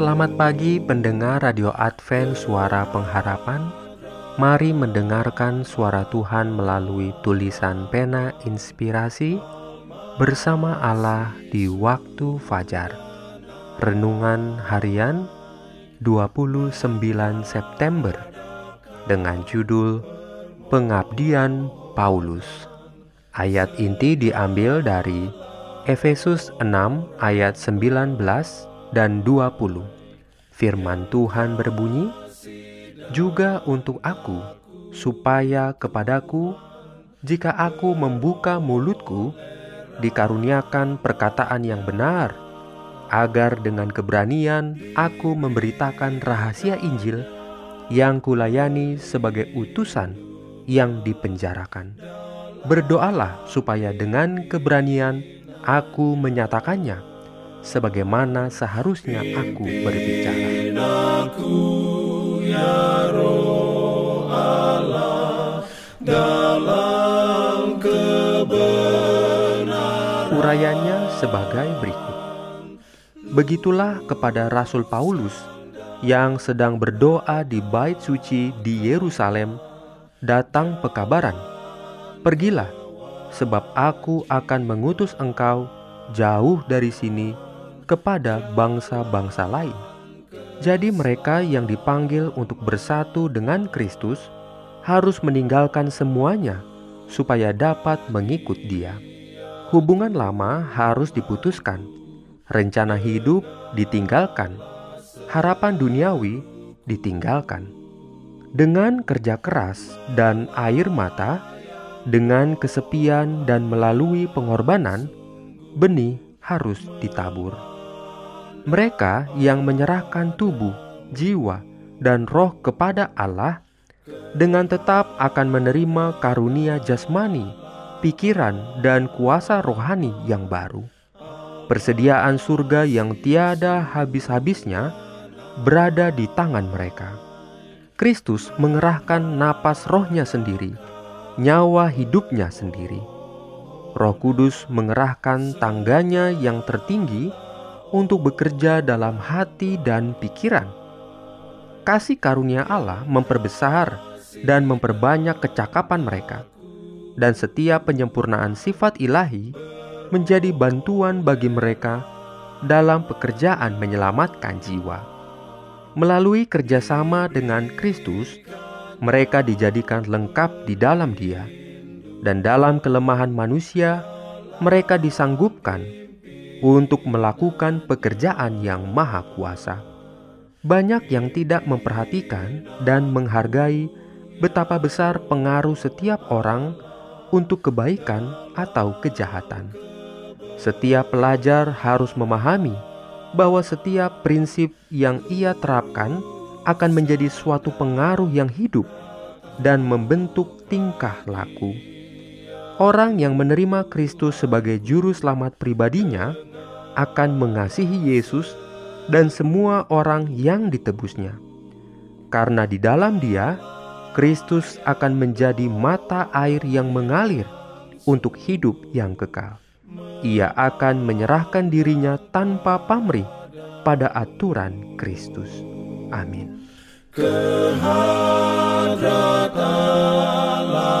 Selamat pagi pendengar Radio Advent Suara Pengharapan Mari mendengarkan suara Tuhan melalui tulisan pena inspirasi bersama Allah di waktu fajar. Renungan harian 29 September dengan judul Pengabdian Paulus. Ayat inti diambil dari Efesus 6 ayat 19 dan 20. Firman Tuhan berbunyi, juga untuk aku, supaya kepadaku, jika aku membuka mulutku, dikaruniakan perkataan yang benar, agar dengan keberanian aku memberitakan rahasia Injil yang kulayani sebagai utusan yang dipenjarakan. Berdoalah supaya dengan keberanian aku menyatakannya, sebagaimana seharusnya aku berbicara. ya roh Allah dalam kebenaran Urayanya sebagai berikut. Begitulah kepada Rasul Paulus yang sedang berdoa di bait suci di Yerusalem datang pekabaran. Pergilah, sebab aku akan mengutus engkau jauh dari sini kepada bangsa-bangsa lain. Jadi mereka yang dipanggil untuk bersatu dengan Kristus harus meninggalkan semuanya supaya dapat mengikut dia. Hubungan lama harus diputuskan, rencana hidup ditinggalkan, harapan duniawi ditinggalkan. Dengan kerja keras dan air mata, dengan kesepian dan melalui pengorbanan, benih harus ditabur. Mereka yang menyerahkan tubuh, jiwa, dan roh kepada Allah dengan tetap akan menerima karunia jasmani, pikiran, dan kuasa rohani yang baru. Persediaan surga yang tiada habis-habisnya berada di tangan mereka. Kristus mengerahkan napas rohnya sendiri, nyawa hidupnya sendiri. Roh Kudus mengerahkan tangganya yang tertinggi untuk bekerja dalam hati dan pikiran. Kasih karunia Allah memperbesar dan memperbanyak kecakapan mereka, dan setiap penyempurnaan sifat ilahi menjadi bantuan bagi mereka dalam pekerjaan menyelamatkan jiwa. Melalui kerjasama dengan Kristus, mereka dijadikan lengkap di dalam Dia, dan dalam kelemahan manusia, mereka disanggupkan untuk melakukan pekerjaan yang maha kuasa. Banyak yang tidak memperhatikan dan menghargai betapa besar pengaruh setiap orang untuk kebaikan atau kejahatan. Setiap pelajar harus memahami bahwa setiap prinsip yang ia terapkan akan menjadi suatu pengaruh yang hidup dan membentuk tingkah laku. Orang yang menerima Kristus sebagai juru selamat pribadinya akan mengasihi Yesus dan semua orang yang ditebusnya. Karena di dalam Dia, Kristus akan menjadi mata air yang mengalir untuk hidup yang kekal. Ia akan menyerahkan dirinya tanpa pamrih pada aturan Kristus. Amin. Kehadrat Allah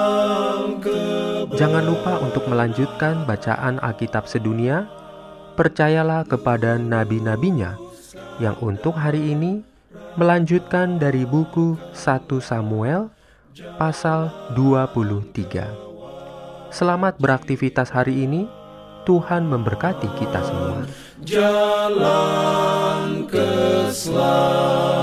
Jangan lupa untuk melanjutkan bacaan Alkitab sedunia. Percayalah kepada nabi-nabinya yang untuk hari ini melanjutkan dari buku 1 Samuel pasal 23. Selamat beraktivitas hari ini. Tuhan memberkati kita semua. jalan keselamatan.